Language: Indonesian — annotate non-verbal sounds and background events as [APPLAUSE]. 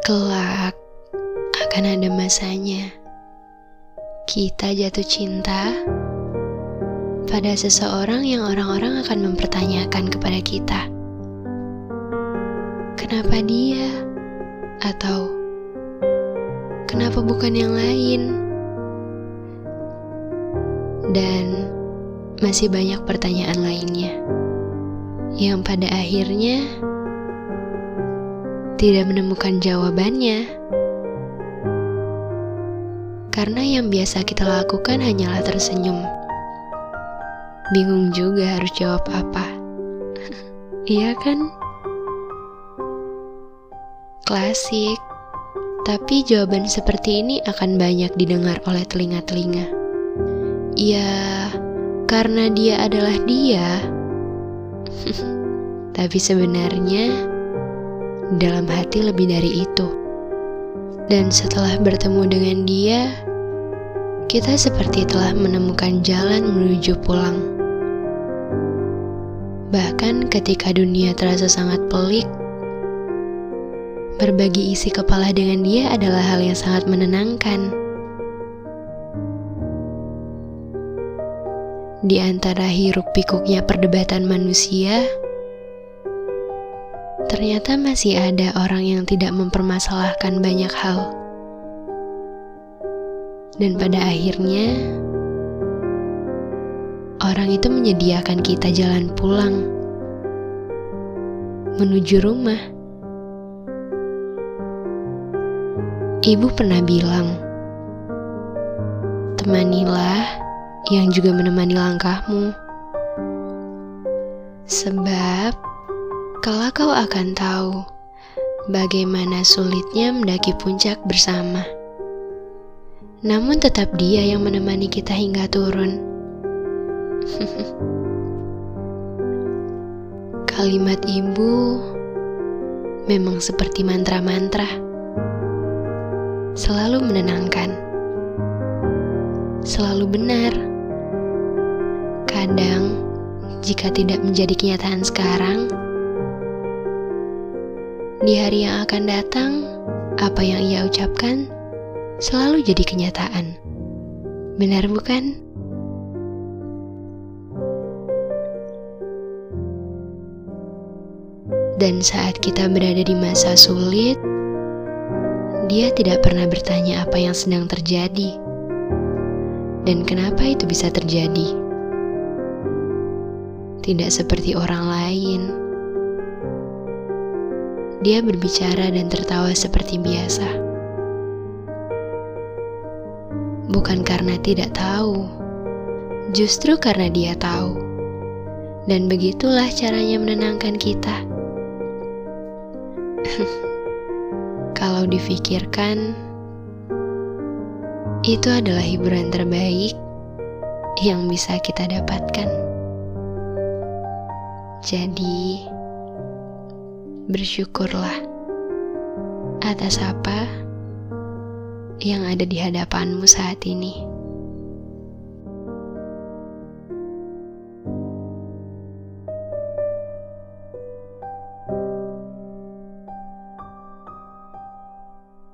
Kelak akan ada masanya kita jatuh cinta pada seseorang yang orang-orang akan mempertanyakan kepada kita, "Kenapa dia?" atau "Kenapa bukan yang lain?" Dan masih banyak pertanyaan lainnya yang pada akhirnya tidak menemukan jawabannya. Karena yang biasa kita lakukan hanyalah tersenyum. Bingung juga harus jawab apa. [LAUGHS] iya kan? Klasik. Tapi jawaban seperti ini akan banyak didengar oleh telinga-telinga. Ya, karena dia adalah dia. [LAUGHS] Tapi sebenarnya dalam hati lebih dari itu. Dan setelah bertemu dengan dia, kita seperti telah menemukan jalan menuju pulang. Bahkan ketika dunia terasa sangat pelik, berbagi isi kepala dengan dia adalah hal yang sangat menenangkan. Di antara hiruk pikuknya perdebatan manusia, ternyata masih ada orang yang tidak mempermasalahkan banyak hal dan pada akhirnya orang itu menyediakan kita jalan pulang menuju rumah. Ibu pernah bilang, "Temanilah yang juga menemani langkahmu." Sebab kalau kau akan tahu bagaimana sulitnya mendaki puncak bersama. Namun tetap dia yang menemani kita hingga turun. [LAUGHS] Kalimat ibu memang seperti mantra-mantra. Selalu menenangkan. Selalu benar. Kadang jika tidak menjadi kenyataan sekarang, di hari yang akan datang, apa yang ia ucapkan selalu jadi kenyataan. Benar bukan? Dan saat kita berada di masa sulit, dia tidak pernah bertanya apa yang sedang terjadi dan kenapa itu bisa terjadi. Tidak seperti orang lain, dia berbicara dan tertawa seperti biasa bukan karena tidak tahu, justru karena dia tahu. Dan begitulah caranya menenangkan kita. [LAUGHS] Kalau difikirkan, itu adalah hiburan terbaik yang bisa kita dapatkan. Jadi, bersyukurlah atas apa yang ada di hadapanmu saat ini.